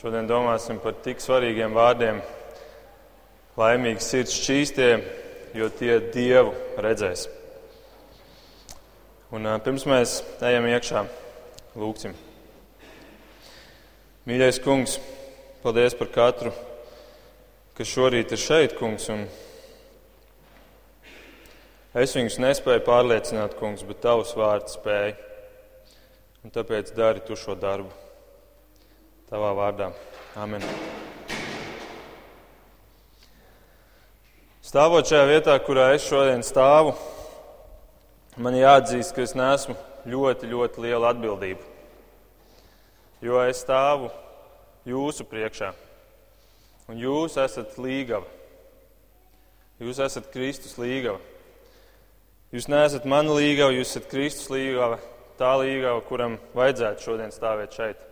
Šodien domāsim par tik svarīgiem vārdiem. Laimīgi sirds šķīstie, jo tie Dievu redzēs. Un, pirms mēs ejam iekšā, lūgsim. Mīļais kungs, paldies par katru, kas šorīt ir šeit, kungs. Es viņus nespēju pārliecināt, kungs, bet tavs vārds spēja. Un tāpēc dari tu šo darbu. Tavā vārdā. Amen. Stāvot šajā vietā, kurā es šodien stāvu, man jāatzīst, ka es neesmu ļoti, ļoti liela atbildība. Jo es stāvu jūsu priekšā, un jūs esat līgava. Jūs esat Kristus līgava. Jūs neesat mana līgava, jūs esat Kristus līgava, tā līgava, kuram vajadzētu šodien stāvēt šeit.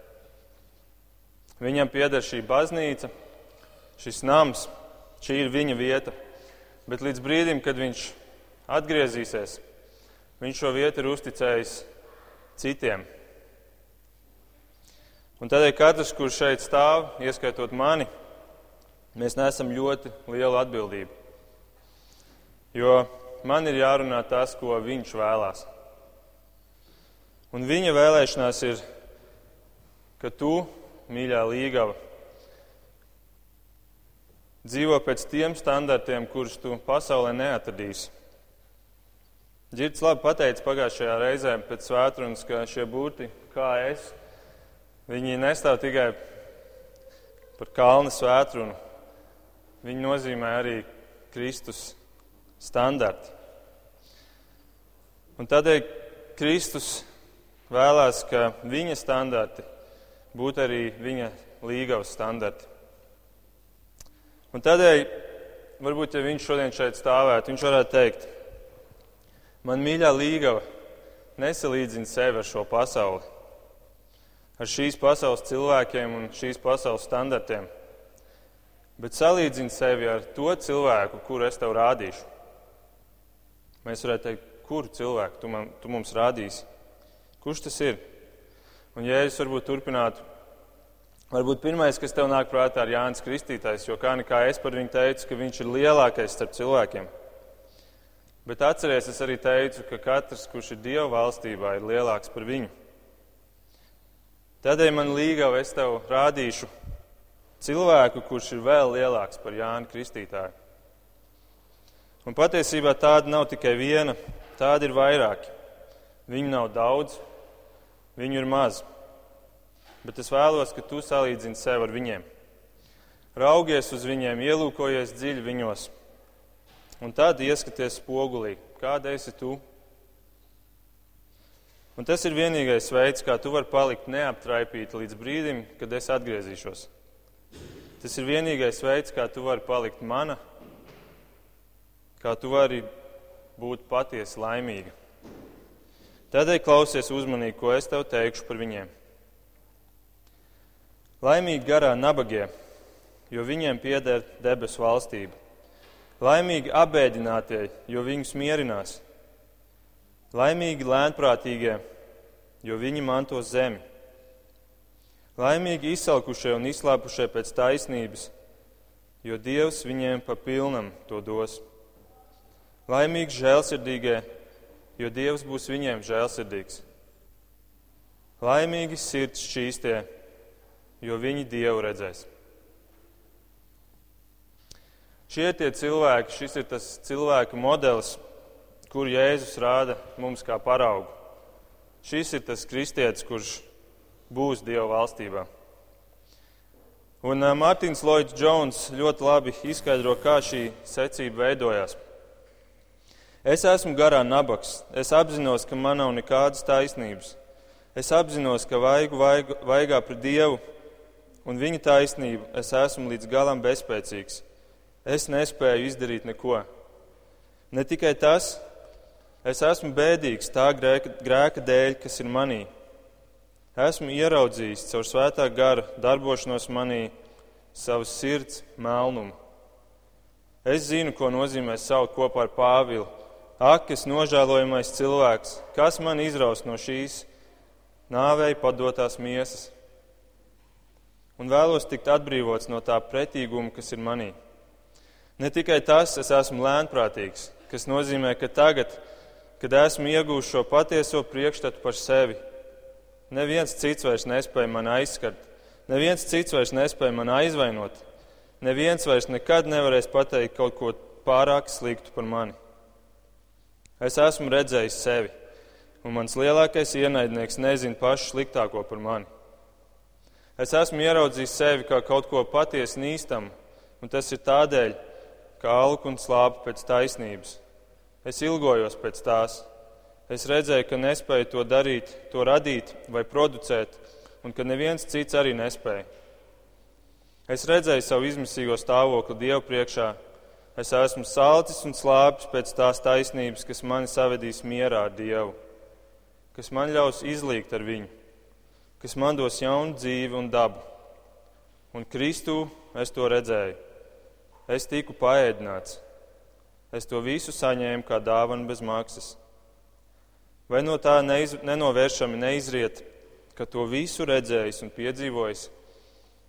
Viņam pieder šī baznīca, šis nams, šī ir viņa vieta. Bet līdz brīdim, kad viņš atgriezīsies, viņš šo vietu ir uzticējis citiem. Un tādēļ katrs, kurš šeit stāv, ieskaitot mani, mēs nesam ļoti lielu atbildību. Jo man ir jārunā tas, ko viņš vēlās. Un viņa vēlēšanās ir, ka tu mīļā līgava, dzīvo pēc tiem standartiem, kurus tu pasaulē neatradīsi. Girts labi pateica pagājušajā reizē pēc svētrunas, ka šie būti, kā es, viņi nestāv tikai par kalnu svētrunu, viņi nozīmē arī Kristus standarti. Un tādēļ Kristus vēlās, ka viņa standarti būt arī viņa līgavas standarti. Un tādēļ, varbūt, ja viņš šodien šeit stāvētu, viņš varētu teikt, man mīļā līgava nesalīdzina sevi ar šo pasauli, ar šīs pasaules cilvēkiem un šīs pasaules standartiem, bet salīdzina sevi ar to cilvēku, kuru es tev rādīšu. Mēs varētu teikt, kuru cilvēku tu, man, tu mums rādīsi? Kurš tas ir? Un Jēzus varbūt turpinātu. Varbūt pirmais, kas tev nāk prātā, ir Jānis Kristītājs, jo kā nekā es par viņu teicu, ka viņš ir lielākais starp cilvēkiem. Bet atceries, es arī teicu, ka katrs, kurš ir Dieva valstībā, ir lielāks par viņu. Tādēļ man līgava es tev rādīšu cilvēku, kurš ir vēl lielāks par Jānu Kristītāju. Un patiesībā tāda nav tikai viena, tāda ir vairāki. Viņu nav daudz, Viņu ir maz. Bet es vēlos, ka tu salīdzini sevi ar viņiem. Raugies uz viņiem, ielūkojies dziļi viņos. Un tad ieskaties spogulī, kāda esi tu. Un tas ir vienīgais veids, kā tu vari palikt neaptraipīti līdz brīdim, kad es atgriezīšos. Tas ir vienīgais veids, kā tu vari palikt mana, kā tu vari būt patiesi laimīga. Tādēļ klausies uzmanīgi, ko es tev teikšu par viņiem. Laimīgi garā nabagie, jo viņiem pieder debesu valstība. Laimīgi abēdinātie, jo viņus mierinās. Laimīgi lēnprātīgie, jo viņi mantos zemi. Laimīgi izsalkušie un izslāpušie pēc taisnības, jo Dievs viņiem pa pilnam to dos. Laimīgi žēlsirdīgie, jo Dievs būs viņiem žēlsirdīgs. Laimīgi sirds šķīstie, jo viņi Dievu redzēs. Šie ir tie cilvēki, šis ir tas cilvēku modelis, kur Jēzus rāda mums kā paraugu. Šis ir tas kristietis, kurš būs Dieva valstībā. Un Mārtiņš Lloyds Jones ļoti labi izskaidro, kā šī secība veidojās. Es esmu garā nabaks. Es apzinos, ka man nav nekādas taisnības. Es apzinos, ka vaigu vaigu, vaigā pret Dievu un viņa taisnību es esmu līdz galam bezspēcīgs. Es nespēju izdarīt neko. Ne tikai tas, es esmu bēdīgs tā grēka, grēka dēļ, kas ir manī. Esmu ieraudzījis caur svētā gara darbošanos manī savas sirds melnumu. Es zinu, ko nozīmē saukt kopā ar Pāvilu Ak, es nožēlojamais cilvēks, kas man izraus no šīs nāvei padotās miesas? un vēlos tikt atbrīvots no tā pretīguma, kas ir manī. Ne tikai tas, es esmu lēnprātīgs, kas nozīmē, ka tagad, kad esmu iegūst šo patieso priekšstatu par sevi, neviens cits vairs nespēja man aizskart, neviens cits vairs nespēja man aizvainot, neviens vairs nekad nevarēs pateikt kaut ko pārāk sliktu par mani. Es esmu redzējis sevi, un mans lielākais ienaidnieks nezina pašu sliktāko par mani. Es esmu ieraudzījis sevi kā kaut ko patiesi nīstamu, un tas ir tādēļ, ka alku un slāpu pēc taisnības. Es ilgojos pēc tās. Es redzēju, ka nespēju to darīt, to radīt vai producēt, un ka neviens cits arī nespēja. Es redzēju savu izmisīgo stāvokli Dievu priekšā Es esmu salcis un slāpis pēc tās taisnības, kas mani savedīs mierā ar Dievu, kas man ļaus izlīgt ar viņu, kas man dos jaunu dzīvi un dabu. Un Kristū es to redzēju. Es tiku paēdināts. Es to visu saņēmu kā dāvanu bez maksas. Vai no tā neiz, nenovēršami neizriet, ka to visu redzējis un piedzīvojis,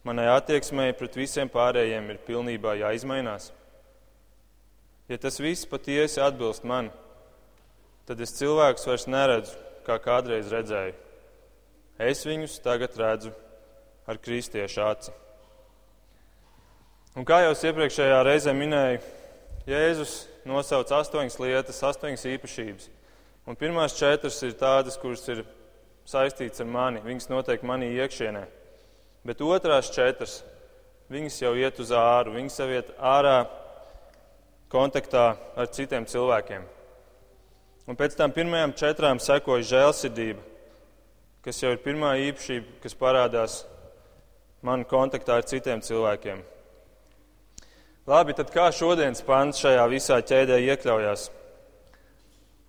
manai attieksmei pret visiem pārējiem ir pilnībā jāizmainās? Ja tas viss patiesi atbilst man, tad es cilvēkus vairs neredzu, kā kādreiz redzēju. Es viņus tagad redzu ar kristiešu aci. Un kā jau iepriekšējā reizē minēju, Jēzus nosauc astoņas lietas, astoņas īpašības. Un pirmās četras ir tādas, kuras ir saistītas ar mani, viņas noteikti manī iekšienē. Bet otrās četras, viņas jau iet uz āru, viņas jau iet ārā kontaktā ar citiem cilvēkiem. Un pēc tam pirmajām četrām sekoja žēlsirdība, kas jau ir pirmā īpašība, kas parādās man kontaktā ar citiem cilvēkiem. Labi, tad kā šodienas pants šajā visā ķēdē iekļaujās?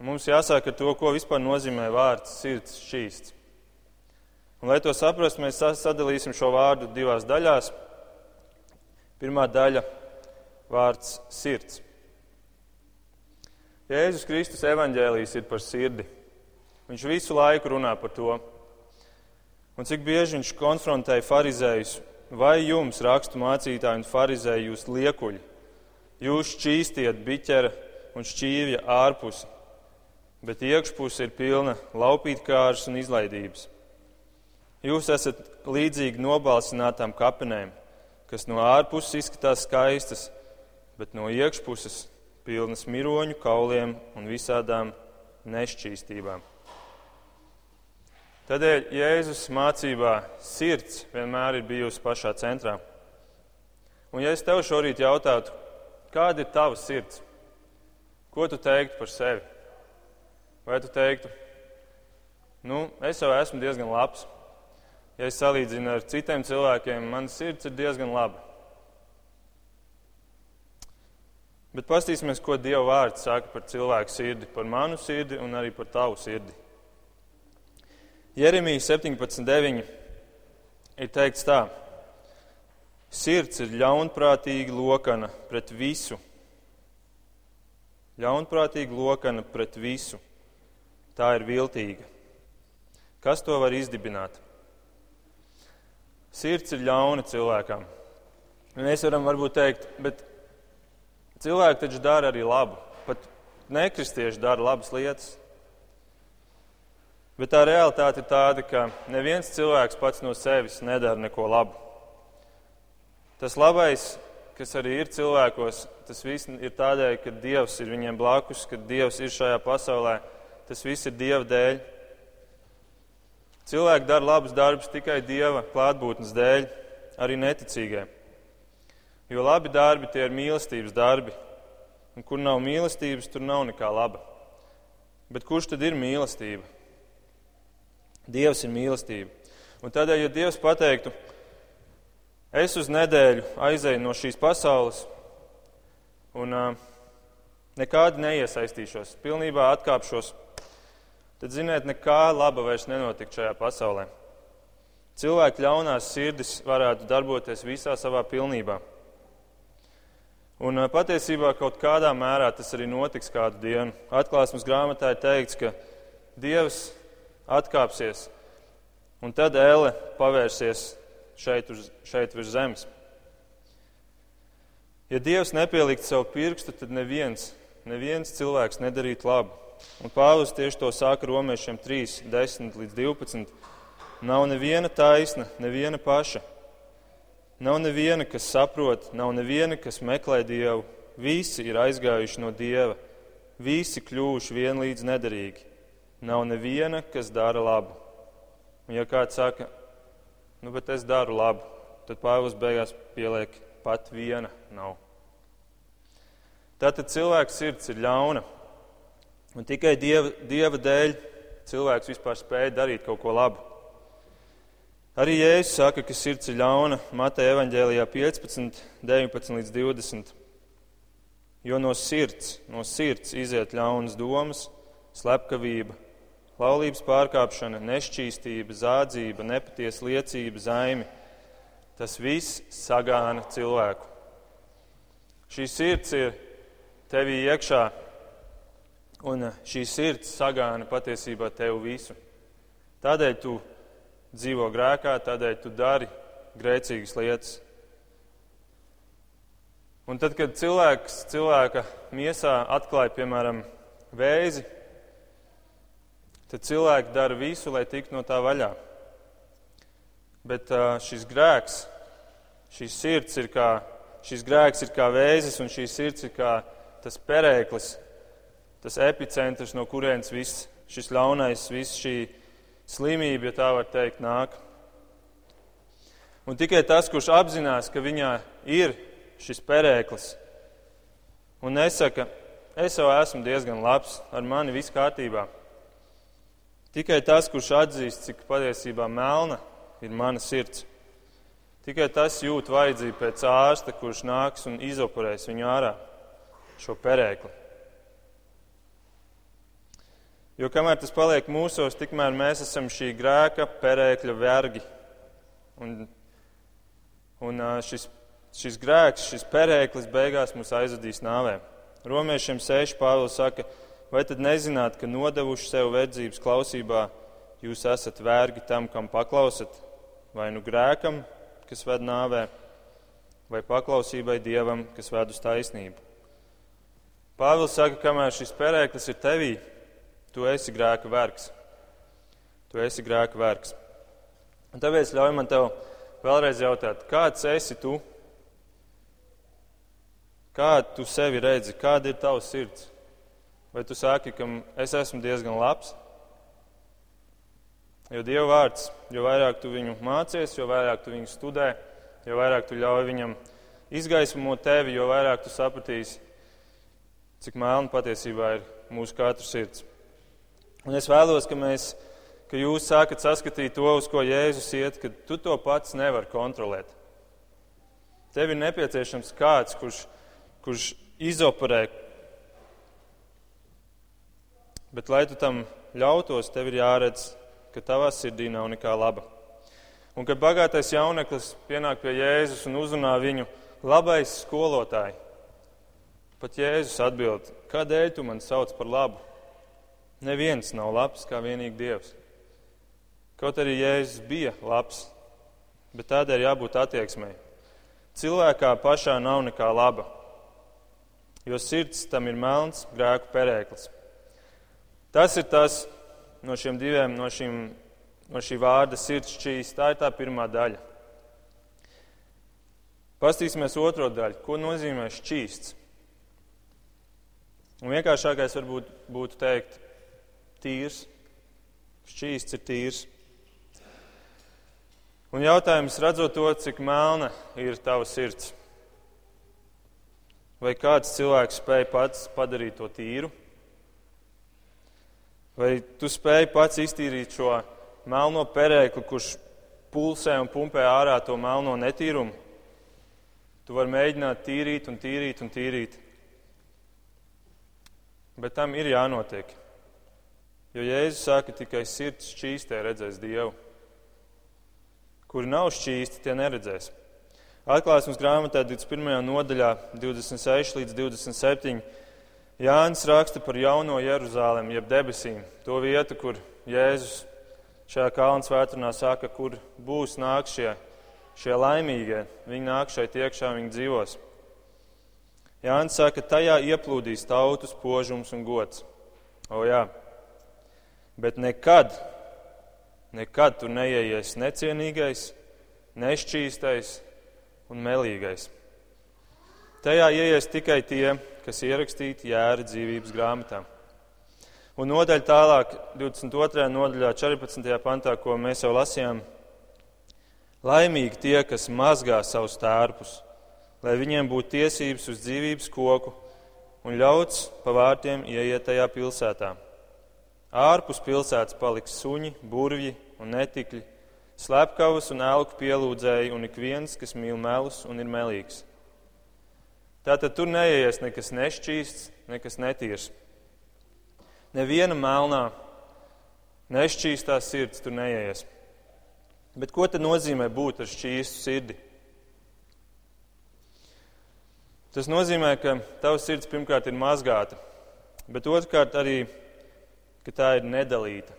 Mums jāsāk ar to, ko vispār nozīmē vārds sirds šķīsts. Un, lai to saprastu, mēs sadalīsim šo vārdu divās daļās. Pirmā daļa - vārds sirds. Jēzus Kristus evaņģēlijs ir par sirdi. Viņš visu laiku runā par to. Un cik bieži viņš konfrontēja farizējus, vai jums, rakstu mācītāji un farizēji, jūs liekuļi, jūs šķīstiet biķera un šķīvja ārpusi, bet iekšpuse ir pilna laupītkārs un izlaidības. Jūs esat līdzīgi nobalsinātām kapenēm, kas no ārpuses izskatās skaistas, bet no iekšpuses pilnas miroņu kauliem un visādām nešķīstībām. Tādēļ Jēzus mācībā sirds vienmēr ir bijusi pašā centrā. Un ja es tev šorīt jautātu, kāda ir tava sirds, ko tu teiktu par sevi? Vai tu teiktu, nu, es jau esmu diezgan labs. Ja es salīdzinu ar citiem cilvēkiem, man sirds ir diezgan laba. Bet paskatīsimies, ko Dieva vārds saka par cilvēku sirdi, par manu sirdi un arī par tavu sirdi. Jeremija 17.9 ir teikts tā: Sirds ir ļaunprātīga lokana pret visu. Ļaunprātīga lokana pret visu. Tā ir viltīga. Kas to var izdibināt? Sirds ir ļauna cilvēkam. Mēs varam varbūt teikt, bet Cilvēki taču dara arī labu. Pat nekristieši dara labas lietas. Bet tā realitāte ir tāda, ka neviens cilvēks pats no sevis nedara neko labu. Tas labais, kas arī ir cilvēkos, tas viss ir tādēļ, ka Dievs ir viņiem blakus, ka Dievs ir šajā pasaulē. Tas viss ir Dieva dēļ. Cilvēki dara labus darbus tikai Dieva klātbūtnes dēļ, arī neticīgie. Jo labi darbi tie ir mīlestības darbi. Un kur nav mīlestības, tur nav nekā laba. Bet kurš tad ir mīlestība? Dievs ir mīlestība. Un tādēļ, ja Dievs pateiktu, es uz nedēļu aizēju no šīs pasaules un uh, nekādi neiesaistīšos, pilnībā atkāpšos, tad, ziniet, nekā laba vairs nenotikt šajā pasaulē. Cilvēku ļaunās sirdis varētu darboties visā savā pilnībā. Un patiesībā kaut kādā mērā tas arī notiks kādu dienu. Atklāsmes grāmatā ir teikts, ka Dievs atkāpsies, un tad elle pavērsies šeit, uz, šeit virs zemes. Ja Dievs nepielikt savu pirkstu, tad neviens, neviens cilvēks nedarītu labu. Un Pāvils tieši to saka romiešiem 3, 10 līdz 12. Nav neviena taisna, neviena paša. Nav neviena, kas saprot, nav neviena, kas meklē Dievu. Visi ir aizgājuši no Dieva, visi kļuvuši vienlīdz nederīgi. Nav neviena, kas dara labu. Un ja kāds saka, nu, bet es daru labu, tad Pāvils beigās pieliek pat viena nav. Tātad cilvēks sirds ir ļauna. Un tikai dieva, dieva dēļ cilvēks vispār spēja darīt kaut ko labu. Arī Jēzus saka, ka sirds ir ļauna Mateja evaņģēlijā 15, 19 līdz 20. Jo no sirds, no sirds iziet ļaunas domas, slepkavība, laulības pārkāpšana, nešķīstība, zādzība, nepatiesa liecība, zaimi Tas viss sagāna cilvēku. Šī sirds ir tevī iekšā, un šī sirds sagāna patiesībā tevi visu. Tādēļ tu dzīvo grēkā, tādēļ tu dari grēcīgas lietas. Un tad, kad cilvēks cilvēka miesā atklāja, piemēram, vēzi, tad cilvēki dara visu, lai tiktu no tā vaļā. Bet šis grēks, šīs sirds ir kā, šis grēks ir kā vēzis, un šī sirds ir kā tas perēklis, tas epicentrs, no kurienes viss šis ļaunais, viss šī slimība, ja tā var teikt, nāk. Un tikai tas, kurš apzinās, ka viņā ir šis perēklis, un nesaka, es jau esmu diezgan labs, ar mani viss kārtībā. Tikai tas, kurš atzīst, cik patiesībā melna ir mana sirds. Tikai tas jūt vajadzību pēc ārsta, kurš nāks un izoperēs viņu ārā, šo perēkli. Jo kamēr tas paliek mūsos, tikmēr mēs esam šī grēka perēkļa vergi. Un, un šis, šis grēks, šis perēklis beigās mūs aizvedīs nāvē. Romiešiem 6. Pāvils saka, vai tad nezināt, ka nodevuši sev verdzības klausībā, jūs esat vergi tam, kam paklausat? vai nu grēkam, kas ved nāvē, vai paklausībai dievam, kas ved uz taisnību. Pāvils saka, kamēr šis perēklis ir tevī, tu esi grēka vergs. Tu esi grēka vergs. Un tāpēc ļauj man tev vēlreiz jautāt, kāds esi tu? Kā tu sevi redzi, kāda ir tavs sirds? Vai tu saki, ka es esmu diezgan labs, Jo Dieva vārds, jo vairāk tu viņu mācies, jo vairāk tu viņu studē, jo vairāk tu ļauj viņam izgaismot tevi, jo vairāk tu sapratīsi, cik melna patiesībā ir mūsu katra sirds. Un es vēlos, ka, mēs, ka jūs sākat saskatīt to, uz ko Jēzus iet, ka tu to pats nevari kontrolēt. Tev ir nepieciešams kāds, kurš, kurš izoperē. Bet, lai tu tam ļautos, tev ir jāredz ka tavā sirdī nav nekā laba. Un kad bagātais jauneklis pienāk pie Jēzus un uzrunā viņu labais skolotāji, pat Jēzus atbild, kādēļ tu mani sauc par labu? Neviens nav labs kā vienīgi Dievs. Kaut arī Jēzus bija labs, bet tādēļ jābūt attieksmei. Cilvēkā pašā nav nekā laba, jo sirds tam ir melns grēku perēklis. Tas ir tas, no šiem diviem, no, šīm, no šī vārda sirds šķīs. Tā ir tā pirmā daļa. Pastīsimies otro daļu. Ko nozīmē šķīsts? Un vienkāršākais varbūt būtu teikt tīrs. Šķīsts ir tīrs. Un jautājums, redzot to, cik melna ir tava sirds. Vai kāds cilvēks spēj pats padarīt to tīru? Vai tu spēj pats iztīrīt šo melno perēkli, kurš pulsē un pumpē ārā to melno netīrumu? Tu vari mēģināt tīrīt un tīrīt un tīrīt. Bet tam ir jānotiek. Jo Jēzus saka, tikai sirds šķīstē redzēs Dievu. Kuri nav šķīsti, tie neredzēs. Atklāsmes grāmatā 21. nodaļā 26 līdz 27 Jānis raksta par jauno Jeruzālēm, jeb debesīm, to vietu, kur Jēzus šajā kalnu svētdienā saka, kur būs nāk šie šie laimīgie, viņi nāk šeit iekšā, viņi dzīvos. Jānis saka, tajā ieplūdīs tautu spožums un gods. O jā, bet nekad, nekad tur neieies necienīgais, nešķīstais un melīgais. Tajā ieies tikai tie, kas ierakstīti jēra dzīvības grāmatā. Un nodaļa tālāk, 22. nodaļā, 14. pantā, ko mēs jau lasījām. Laimīgi tie, kas mazgā savus tērpus, lai viņiem būtu tiesības uz dzīvības koku un ļauts pa vārtiem ieiet tajā pilsētā. Ārpus pilsētas paliks suņi, burvji un netikļi, slepkavas un elku pielūdzēji un ik viens, kas mīl melus un ir melīgs. Tātad tur neieies nekas nešķīsts, nekas netīrs. Neviena melnā, nešķīstā sirds tur neieies. Bet ko tad nozīmē būt ar šķīstu sirdi? Tas nozīmē, ka tavs sirds pirmkārt ir mazgāta, bet otrkārt arī, ka tā ir nedalīta,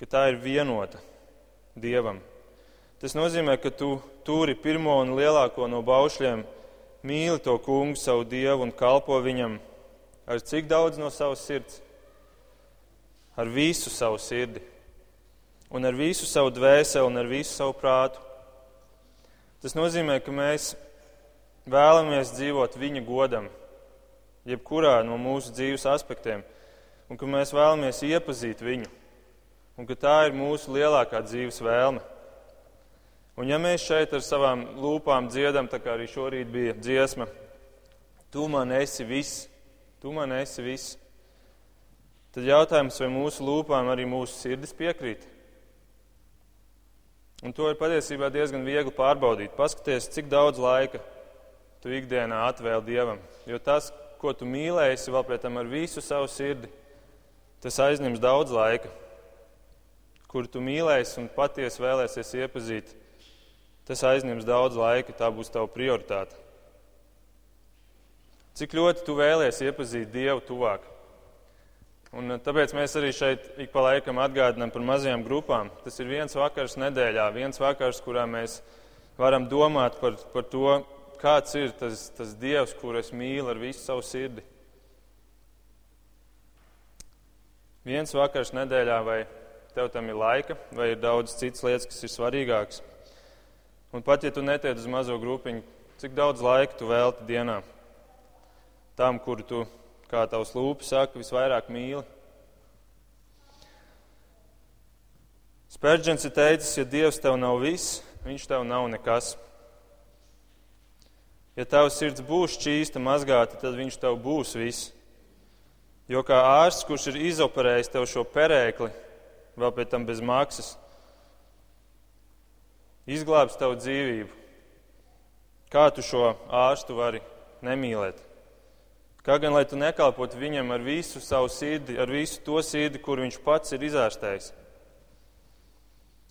ka tā ir vienota Dievam. Tas nozīmē, ka tu turi pirmo un lielāko no baušļiem, mīli to kungu, savu Dievu un kalpo viņam ar cik daudz no savas sirds? Ar visu savu sirdi, un ar visu savu dvēseli, un ar visu savu prātu. Tas nozīmē, ka mēs vēlamies dzīvot viņa godam, jebkurā no mūsu dzīves aspektiem, un ka mēs vēlamies iepazīt viņu, un ka tā ir mūsu lielākā dzīves vēlme. Un ja mēs šeit ar savām lūpām dziedam, tā kā arī šorīt bija dziesma, tu man esi viss, tu man esi viss, tad jautājums, vai mūsu lūpām arī mūsu sirdis piekrīt? Un to ir patiesībā diezgan viegli pārbaudīt. Paskaties, cik daudz laika tu ikdienā atvēl Dievam. Jo tas, ko tu mīlēsi, vēl pēc tam ar visu savu sirdi, tas aizņems daudz laika. Kur tu mīlēsi un patiesi vēlēsies iepazīt, tas aizņems daudz laika, tā būs tava prioritāte. Cik ļoti tu vēlēsies iepazīt Dievu tuvāk. Un eh, tāpēc mēs arī šeit ik pa laikam atgādinām par mazajām grupām. Tas ir viens vakars nedēļā, viens vakars, kurā mēs varam domāt par, par to, kāds ir tas, tas Dievs, kur es mīlu ar visu savu sirdi. Viens vakars nedēļā, vai tev tam ir laika, vai ir daudz citas lietas, kas ir svarīgākas. Un pat ja tu netiec uz mazo grupiņu, cik daudz laika tu velti dienā tam, kuru tu, kā tavs lūpas saka, visvairāk mīli. Spērģents ir teicis, ja Dievs tev nav viss, viņš tev nav nekas. Ja tavs sirds būs šķīsta, mazgāta, tad viņš tev būs viss. Jo kā ārsts, kurš ir izoperējis tev šo perēkli, vēl pēc tam bez maksas, izglābs tavu dzīvību, kā tu šo ārstu vari nemīlēt? Kā gan lai tu nekalpotu viņam ar visu savu sirdi, ar visu to sirdi, kur viņš pats ir izārstējis?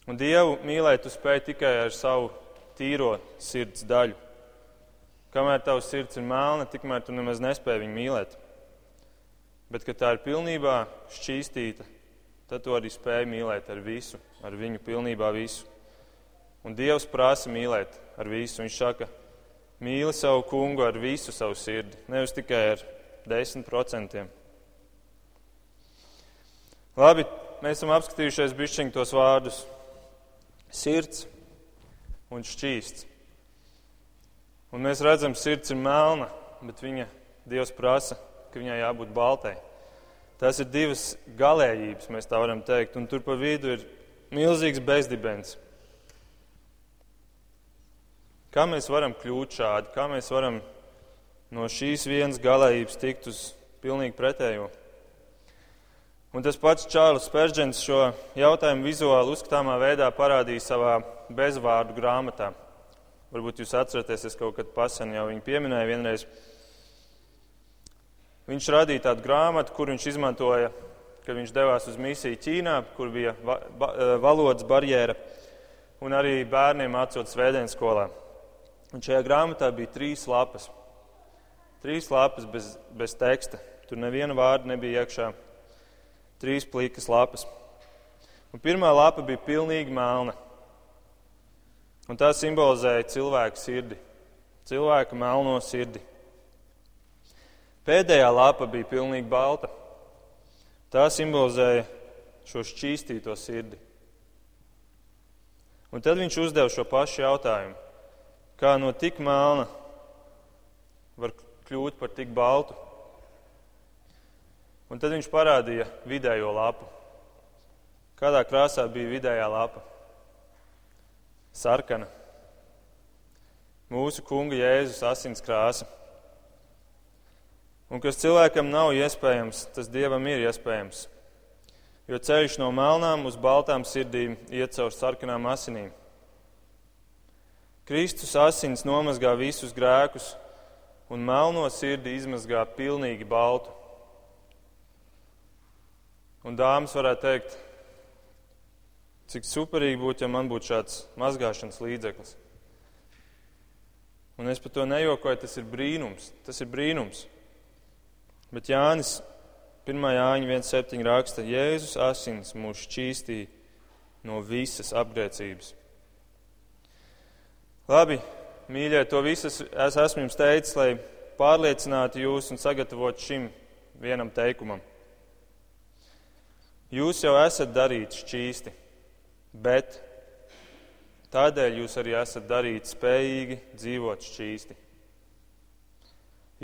Un Dievu mīlēt tu spēj tikai ar savu tīro sirds daļu. Kamēr tavs sirds ir melna, tikmēr tu nemaz nespēji viņu mīlēt. Bet, kad tā ir pilnībā šķīstīta, tad tu arī spēj mīlēt ar visu, ar viņu pilnībā visu. Un Dievs prasa mīlēt ar visu. Viņš saka, mīli savu kungu ar visu savu sirdi, nevis tikai ar desmit procentiem. Labi, mēs esam apskatījušies bišķiņ tos vārdus - sirds un šķīsts. Un mēs redzam, sirds ir melna, bet viņa Dievs prasa, ka viņai jābūt baltai. Tas ir divas galējības, mēs tā varam teikt, un tur pa vidu ir milzīgs bezdibens. Kā mēs varam kļūt šādi? Kā mēs varam no šīs vienas galējības tikt uz pilnīgi pretējo? Un tas pats Čārlis Spērģents šo jautājumu vizuāli uzskatāmā veidā parādīja savā bezvārdu grāmatā. Varbūt jūs atceraties, es kaut kad pasen jau viņu pieminēju vienreiz. Viņš radīja tādu grāmatu, kur viņš izmantoja, kad viņš devās uz misiju Ķīnā, kur bija va, ba, e, valodas barjēra, un arī bērniem mācot svētdienas skolā. Un šajā grāmatā bija trīs lapas. Trīs lapas bez, bez teksta. Tur neviena vārda nebija iekšā. Trīs plikas lapas. Un pirmā lapa bija pilnīgi melna. Un tā simbolizēja cilvēku sirdi, cilvēka melno sirdi. Pēdējā lapa bija pilnīgi balta. Tā simbolizēja šo šķīstīto sirdi. Un tad viņš uzdeva šo pašu jautājumu. Kā no tik melna var kļūt par tik baltu? Un tad viņš parādīja vidējo lapu. Kādā krāsā bija vidējā lapa? Sarkana. Mūsu kunga Jēzus asins krāsa. Un kas cilvēkam nav iespējams, tas dievam ir iespējams. Jo ceļš no melnām uz baltām sirdīm iet caur sarkanām asinīm. Kristus asins nomazgā visus grēkus, un melno sirdi izmazgā pilnīgi baltu. Un dāmas varētu teikt, cik superīgi būtu, ja man būtu šāds mazgāšanas līdzeklis. Un es par to nejokoju, tas ir brīnums. Tas ir brīnums. Bet Jānis 1. Jāņa 1.7. raksta, Jēzus asins mūs šķīstīja no visas apgrēcības. Labi, mīļie, to visu es esmu jums teicis, lai pārliecinātu jūs un sagatavotu šim vienam teikumam. Jūs jau esat darīti šķīsti, bet tādēļ jūs arī esat darīti spējīgi dzīvot šķīsti.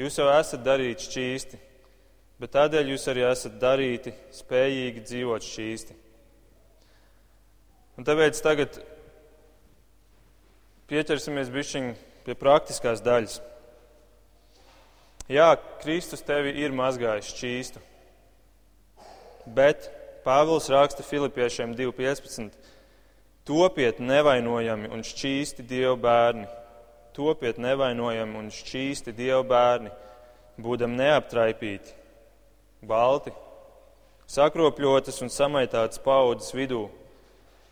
Jūs jau esat darīti šķīsti, bet tādēļ jūs arī esat darīti spējīgi dzīvot šķīsti. Un tāpēc tagad pieķersimies bišķiņ pie praktiskās daļas. Jā, Kristus tevi ir mazgājis šķīstu, bet Pāvils raksta Filipiešiem 2.15. Topiet nevainojami un šķīsti Dievu bērni, topiet nevainojami un šķīsti Dievu bērni, būdam neaptraipīti, balti, sakropļotas un samaitātas paudzes vidū,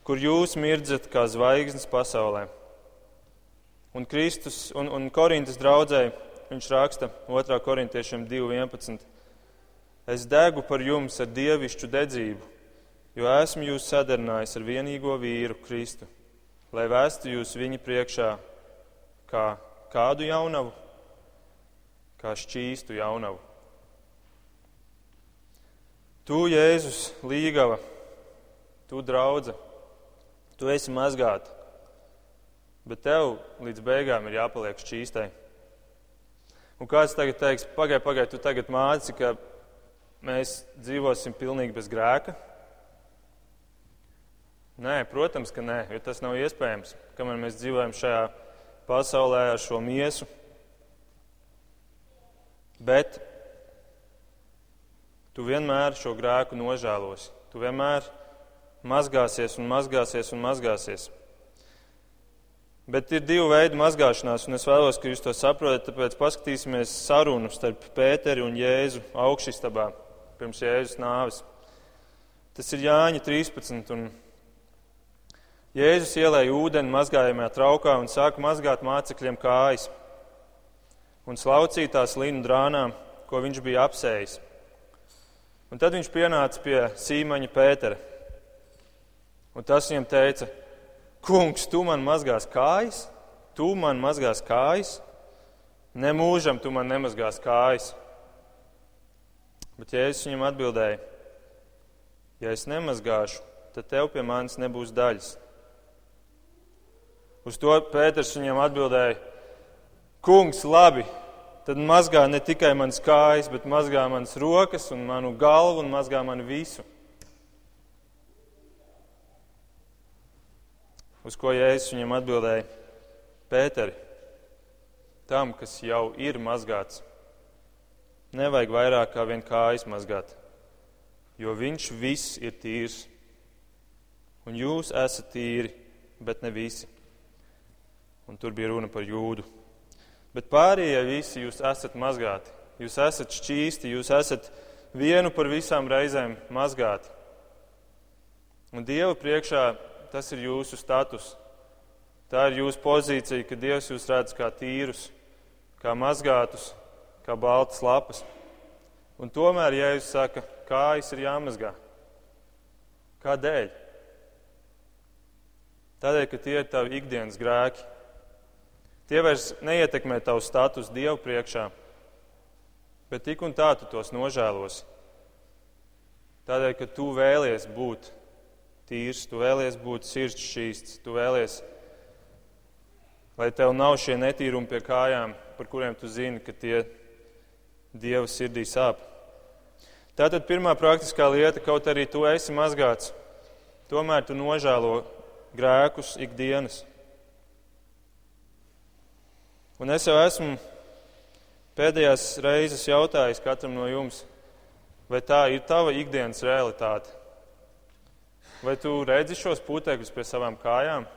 kur jūs mirdzat kā zvaigznes pasaulē Un Kristus un, un Korintas draudzē viņš raksta 2. korintiešiem 2.11. Es degu par jums ar dievišķu dedzību, jo esmu jūs sadarnājis ar vienīgo vīru Kristu, lai vēstu jūs viņa priekšā kā kādu jaunavu, kā šķīstu jaunavu. Tu, Jēzus, līgava, tu draudze, tu esi mazgāta bet tev līdz beigām ir jāpaliek šķīstai. Un kāds tagad teiks, pagaidi, pagaidi, tu tagad māci, ka mēs dzīvosim pilnīgi bez grēka? Nē, protams, ka nē, jo tas nav iespējams, kamēr mēs dzīvojam šajā pasaulē ar šo miesu. Bet tu vienmēr šo grēku nožēlosi. Tu vienmēr mazgāsies un mazgāsies un mazgāsies. Bet ir divi veidi mazgāšanās, un es vēlos, ka jūs to saprotat, tāpēc paskatīsimies sarunu starp Pēteri un Jēzu augšistabā pirms Jēzus nāves. Tas ir Jāņa 13. Un Jēzus ielēja ūdeni mazgājamajā traukā un sāka mazgāt mācekļiem kājas un slaucītās linu drānām, ko viņš bija apsējis. Un tad viņš pienāca pie Sīmaņa Pētera. Un tas viņam teica, Kungs, tu man mazgās kājas, tu man mazgās kājas, nemūžam tu man nemazgās kājas. Bet Jēzus viņam atbildēja, ja es nemazgāšu, tad tev pie manis nebūs daļas. Uz to Pēters viņam atbildēja, Kungs, labi, tad mazgā ne tikai manas kājas, bet mazgā manas rokas un manu galvu un mazgā manu visu. Uz ko Jēzus viņam atbildēja: Pēteri, tam, kas jau ir mazgāts, nevajag vairāk kā vien kājas mazgāt, jo viņš viss ir tīrs. Un jūs esat tīri, bet ne visi. Un tur bija runa par jūdu. Bet pārējie visi jūs esat mazgāti, jūs esat šķīsti, jūs esat vienu par visām reizēm mazgāti. Un Dieva priekšā tas ir jūsu status. Tā ir jūsu pozīcija, ka Dievs jūs redz kā tīrus, kā mazgātus, kā baltas lapas. Un tomēr, ja jūs saka, kājas ir jāmazgā, kādēļ? Tādēļ, ka tie ir tavi ikdienas grēki. Tie vairs neietekmē tavu status Dievu priekšā, bet tik un tā tu tos nožēlosi. Tādēļ, ka tu vēlies būt tīrs, tu vēlies būt sirds šīsts, tu vēlies, lai tev nav šie netīrumi pie kājām, par kuriem tu zini, ka tie Dieva sirdī sāp. Tātad pirmā praktiskā lieta, kaut arī tu esi mazgāts, tomēr tu nožēlo grēkus ikdienas. Un es jau esmu pēdējās reizes jautājis katram no jums, vai tā ir tava ikdienas realitāte? Vai tu redzi šos putekļus pie savām kājām?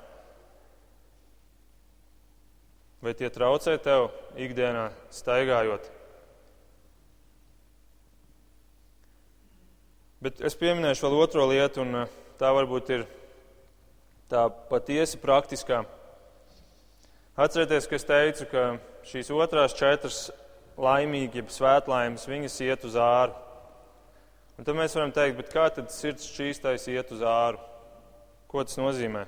Vai tie traucē tev ikdienā staigājot? Bet es pieminēšu vēl otro lietu, un eh, tā varbūt ir tā patiesi praktiskā. Atcerieties, ka es teicu, ka šīs otrās četras laimīgi, jeb svētlaimes, viņas iet uz āru. Un tad mēs varam teikt, bet kā tad sirds šķīstais iet uz āru? Ko tas nozīmē?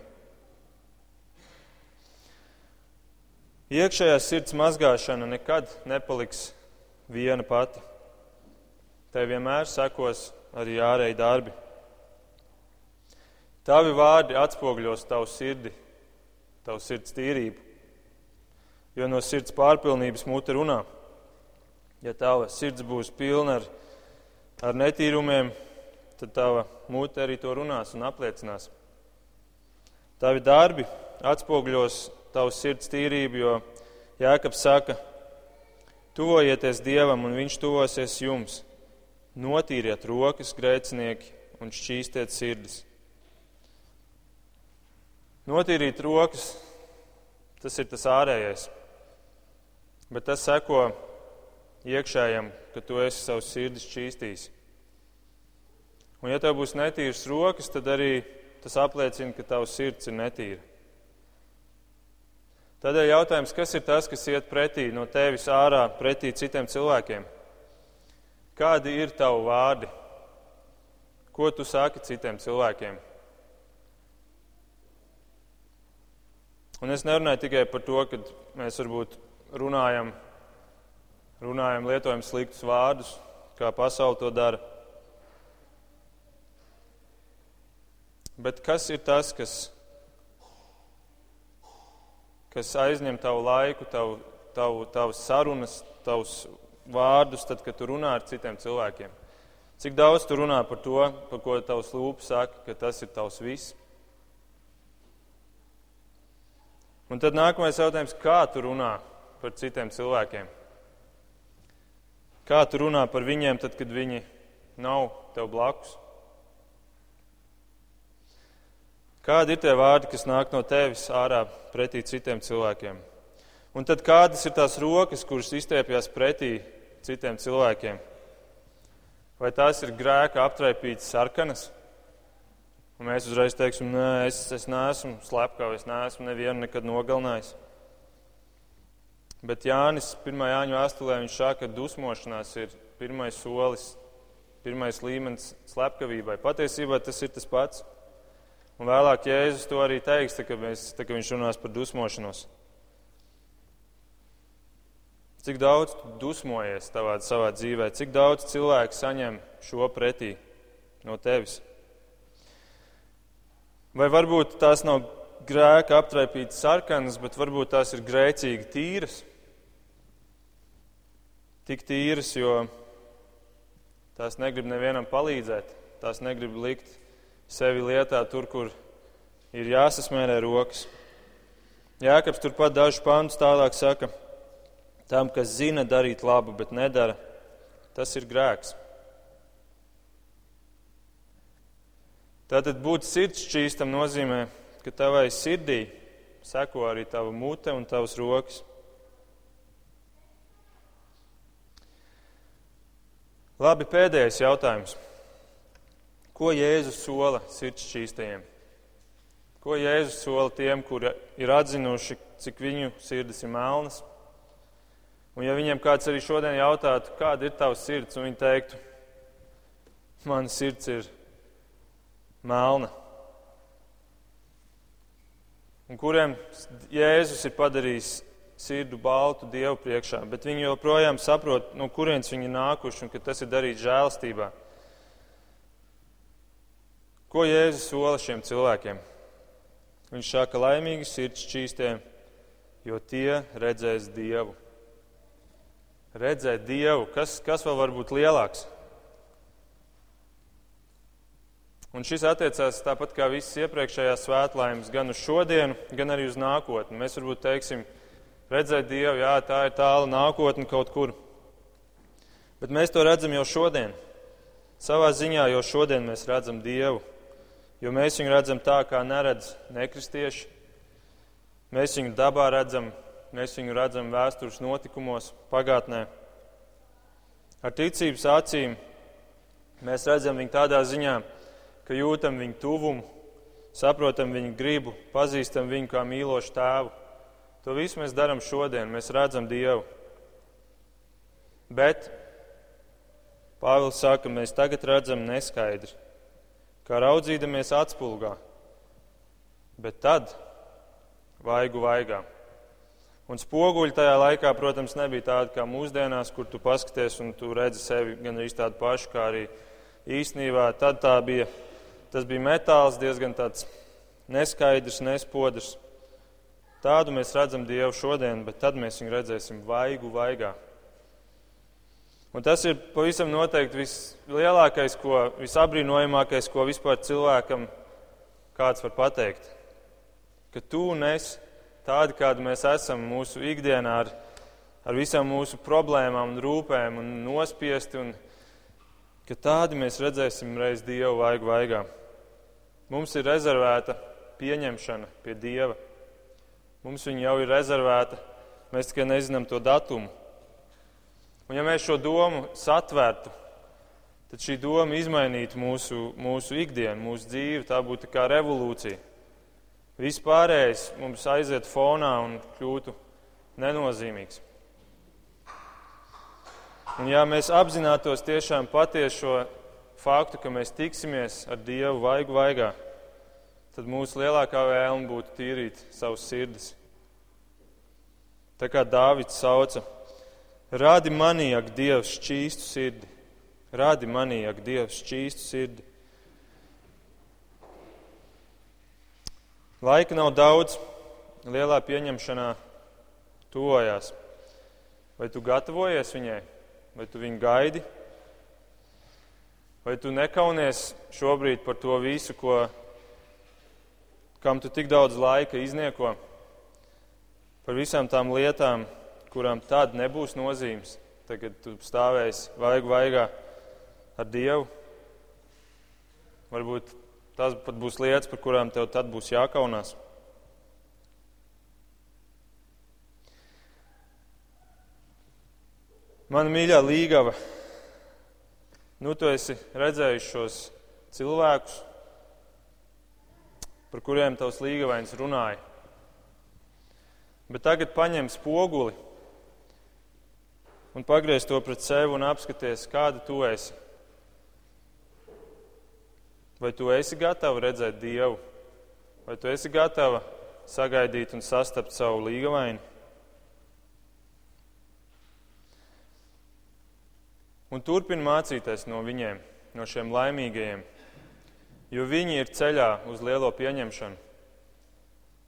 Iekšējā sirds mazgāšana nekad nepaliks viena pati. Tai vienmēr sekos arī ārēji darbi. Tavi vārdi atspoguļos tavu sirdi, tavu sirds tīrību, jo no sirds pārpilnības mute runā. Ja tava sirds būs pilna ar, ar netīrumiem, tad tava mute arī to runās un apliecinās. Tavi darbi atspoguļos tavu sirds tīrību, jo Jēkabs saka, tuvojieties Dievam un Viņš tuvosies jums. Notīriet rokas, grēcinieki, un šķīstiet sirdis. Notīrīt rokas, tas ir tas ārējais, bet tas seko iekšējam, ka tu esi savu sirdi šķīstījis. Un, ja tev būs netīras rokas, tad arī tas apliecina, ka tavs sirds ir netīra. Tādēļ jautājums, kas ir tas, kas iet pretī no tevis ārā, pretī citiem cilvēkiem? Kādi ir tavi vārdi? Ko tu saki citiem cilvēkiem? Un es nerunāju tikai par to, ka mēs varbūt runājam, runājam lietojam sliktus vārdus, kā pasaule to dara. Bet kas ir tas, kas, kas aizņem tavu laiku, tavu, tavu, tavas sarunas, tavus vārdus, tad, kad tu runā ar citiem cilvēkiem? Cik daudz tu runā par to, par ko tavs lūpas saka, ka tas ir tavs viss? Un tad nākamais jautājums, kā tu runā par citiem cilvēkiem? Kā tu runā par viņiem, tad, kad viņi nav tev blakus? Kādi ir tie vārdi, kas nāk no tevis ārā pretī citiem cilvēkiem? Un tad kādas ir tās rokas, kuras izstiepjas pretī citiem cilvēkiem? Vai tās ir grēka aptraipītas sarkanas? Un mēs uzreiz teiksim, nē, es, es neesmu slepkavs, es neesmu nevienu nekad nogalinājis. Bet Jānis 1. Jāņa vēstulē viņš saka, ka dusmošanās ir pirmais solis, pirmais līmenis slepkavībai. Patiesībā tas ir tas pats. Un vēlāk Jēzus to arī teiks, tā, kad, mēs, tā, kad viņš runās par dusmošanos. Cik daudz dusmojies tavā, savā dzīvē, cik daudz cilvēku saņem šo pretī no tevis? Vai varbūt tās nav grēka aptraipītas sarkanas, bet varbūt tās ir grēcīgi tīras? Tik tīras, jo tās negrib nevienam palīdzēt, tās negrib likt sevi lietā tur, kur ir jāsasmērē rokas. Jēkabs turpat dažus pāntus tālāk saka, Tam, kas zina darīt labu, bet nedara, tas ir grēks. Tātad būt sirds šķīstam nozīmē, ka tavai sirdī seko arī tava mute un tavas rokas. Labi, pēdējais jautājums. Ko Jēzus sola sirds šķīstajiem? Ko Jēzus sola tiem, kuri ir atzinuši, cik viņu sirdis ir melnas? Un ja viņiem kāds arī šodien jautātu, kāda ir tava sirds, un viņi teiktu, mana sirds ir melna. un kuriem Jēzus ir padarījis sirdu baltu Dievu priekšā, bet viņi joprojām saprot, no kurienes viņi nākuši un ka tas ir darīts žēlstībā. Ko Jēzus sola šiem cilvēkiem? Viņš saka, laimīgi sirds šķīstie, jo tie redzēs Dievu. Redzēt Dievu, kas, kas vēl var būt lielāks? Un šis attiecās tāpat kā visas iepriekšējās svētlaimes, gan uz šodienu, gan arī uz nākotni. Mēs varbūt teiksim, redzēt Dievu, jā, tā ir tāla nākotne kaut kur. Bet mēs to redzam jau šodien. Savā ziņā jau šodien mēs redzam Dievu, jo mēs viņu redzam tā, kā neredz nekristieši. Mēs viņu dabā redzam, mēs viņu redzam vēstures notikumos, pagātnē. Ar ticības acīm mēs redzam viņu tādā ziņā, ka jūtam viņu tuvumu, saprotam viņu gribu, pazīstam viņu kā mīlošu tēvu. To visu mēs darām šodien, mēs redzam Dievu. Bet Pāvils saka, mēs tagad redzam neskaidri, kā raudzīdamies atspulgā, bet tad vaigu vaigā. Un spoguļi tajā laikā, protams, nebija tādi kā mūsdienās, kur tu paskaties un tu redzi sevi gan arī tādu pašu, kā arī īstenībā. Tad tā bija Tas bija metāls, diezgan tāds neskaidrs, nespodrs. Tādu mēs redzam Dievu šodien, bet tad mēs viņu redzēsim vaigu vaigā. Un tas ir pavisam noteikti vislielākais, ko, visabrīnojamākais, ko vispār cilvēkam kāds var pateikt. Ka tu un es, tādi kādi mēs esam mūsu ikdienā, ar, ar visām mūsu problēmām un rūpēm un nospiesti, un ka tādi mēs redzēsim reiz Dievu vaigu vaigā. Mums ir rezervēta pieņemšana pie Dieva. Mums viņa jau ir rezervēta, mēs tikai nezinām to datumu. Un ja mēs šo domu satvērtu, tad šī doma izmainītu mūsu, mūsu ikdienu, mūsu dzīvi, tā būtu kā revolūcija. Viss pārējais mums aiziet fonā un kļūtu nenozīmīgs. Un ja mēs apzinātos tiešām patieso faktu, ka mēs tiksimies ar Dievu vaigu vaigā, tad mūsu lielākā vēlme būtu tīrīt savus sirdis. Tā kā Dāvids sauca, rādi manī, ak, Dievs, šķīstu sirdi, rādi manī, ak, Dievs, šķīstu sirdi. Laika nav daudz, lielā pieņemšanā tuvojās. Vai tu gatavojies viņai, vai tu viņu gaidi? Vai tu nekaunies šobrīd par to visu, ko, kam tu tik daudz laika iznieko? Par visām tām lietām, kurām tad nebūs nozīmes, tagad tu stāvēsi vaigu vaigā ar Dievu. Varbūt tas pat būs lietas, par kurām tev tad būs jākaunās. Mana mīļā līgava Nu, tu esi redzējis šos cilvēkus, par kuriem tavs līgavains runāja. Bet tagad paņem spoguli un pagriez to pret sevi un apskaties, kāda tu esi. Vai tu esi gatava redzēt Dievu, vai tu esi gatava sagaidīt un sastapt savu līgavainu? un turpina mācīties no viņiem, no šiem laimīgajiem, jo viņi ir ceļā uz lielo pieņemšanu.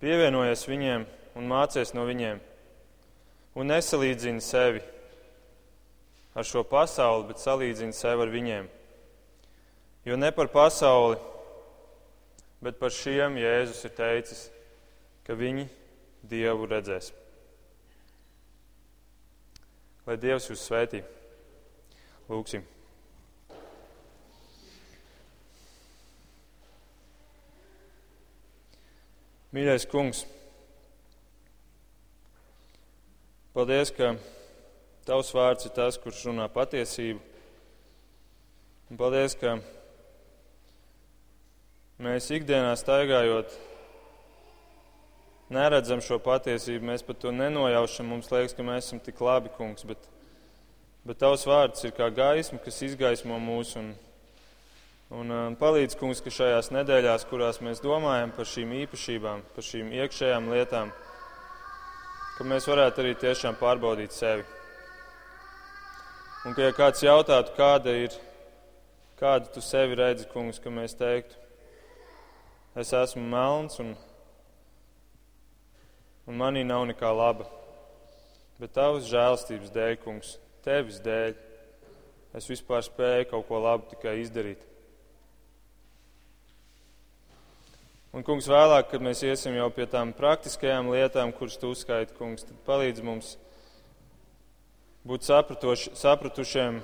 Pievienojies viņiem un mācies no viņiem, un nesalīdzini sevi ar šo pasauli, bet salīdzini sevi ar viņiem. Jo ne par pasauli, bet par šiem Jēzus ir teicis, ka viņi Dievu redzēs. Lai Dievs jūs svētītu! Lūksim. Mīļais kungs, paldies, ka tavs vārds ir tas, kurš runā patiesību. Un paldies, ka mēs ikdienā staigājot neredzam šo patiesību, mēs pat to nenojaušam. Mums liekas, ka mēs esam tik labi, kungs, bet Bet tavs vārds ir kā gaisma, kas izgaismo mūs. Un, Un uh, palīdz, kungs, ka šajās nedēļās, kurās mēs domājam par šīm īpašībām, par šīm iekšējām lietām, ka mēs varētu arī tiešām pārbaudīt sevi. Un ka, ja kāds jautātu, kāda ir, kādu tu sevi redzi, kungs, ka mēs teiktu, es esmu melns un, un manī nav nekā laba. Bet tavas žēlstības dēļ, kungs, tevis dēļ, es vispār spēju kaut ko labu tikai izdarīt. Un, kungs, vēlāk, kad mēs iesim jau pie tām praktiskajām lietām, kuras tu uzskaiti, kungs, tad palīdz mums būt sapratušiem,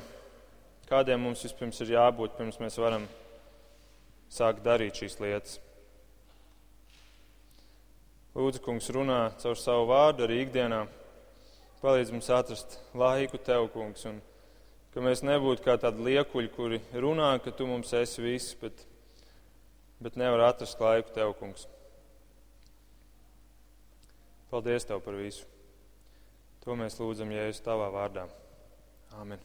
kādiem mums vispirms ir jābūt, pirms mēs varam sākt darīt šīs lietas. Lūdzu, kungs, runā caur savu vārdu arī ikdienā. Palīdz mums atrast laiku tev, kungs, un ka mēs nebūtu kā tādi liekuļi, kuri runā, ka tu mums esi viss, bet bet nevar atrast laiku tev, kungs. Paldies tev par visu. To mēs lūdzam Jēzus tavā vārdā. Āmen.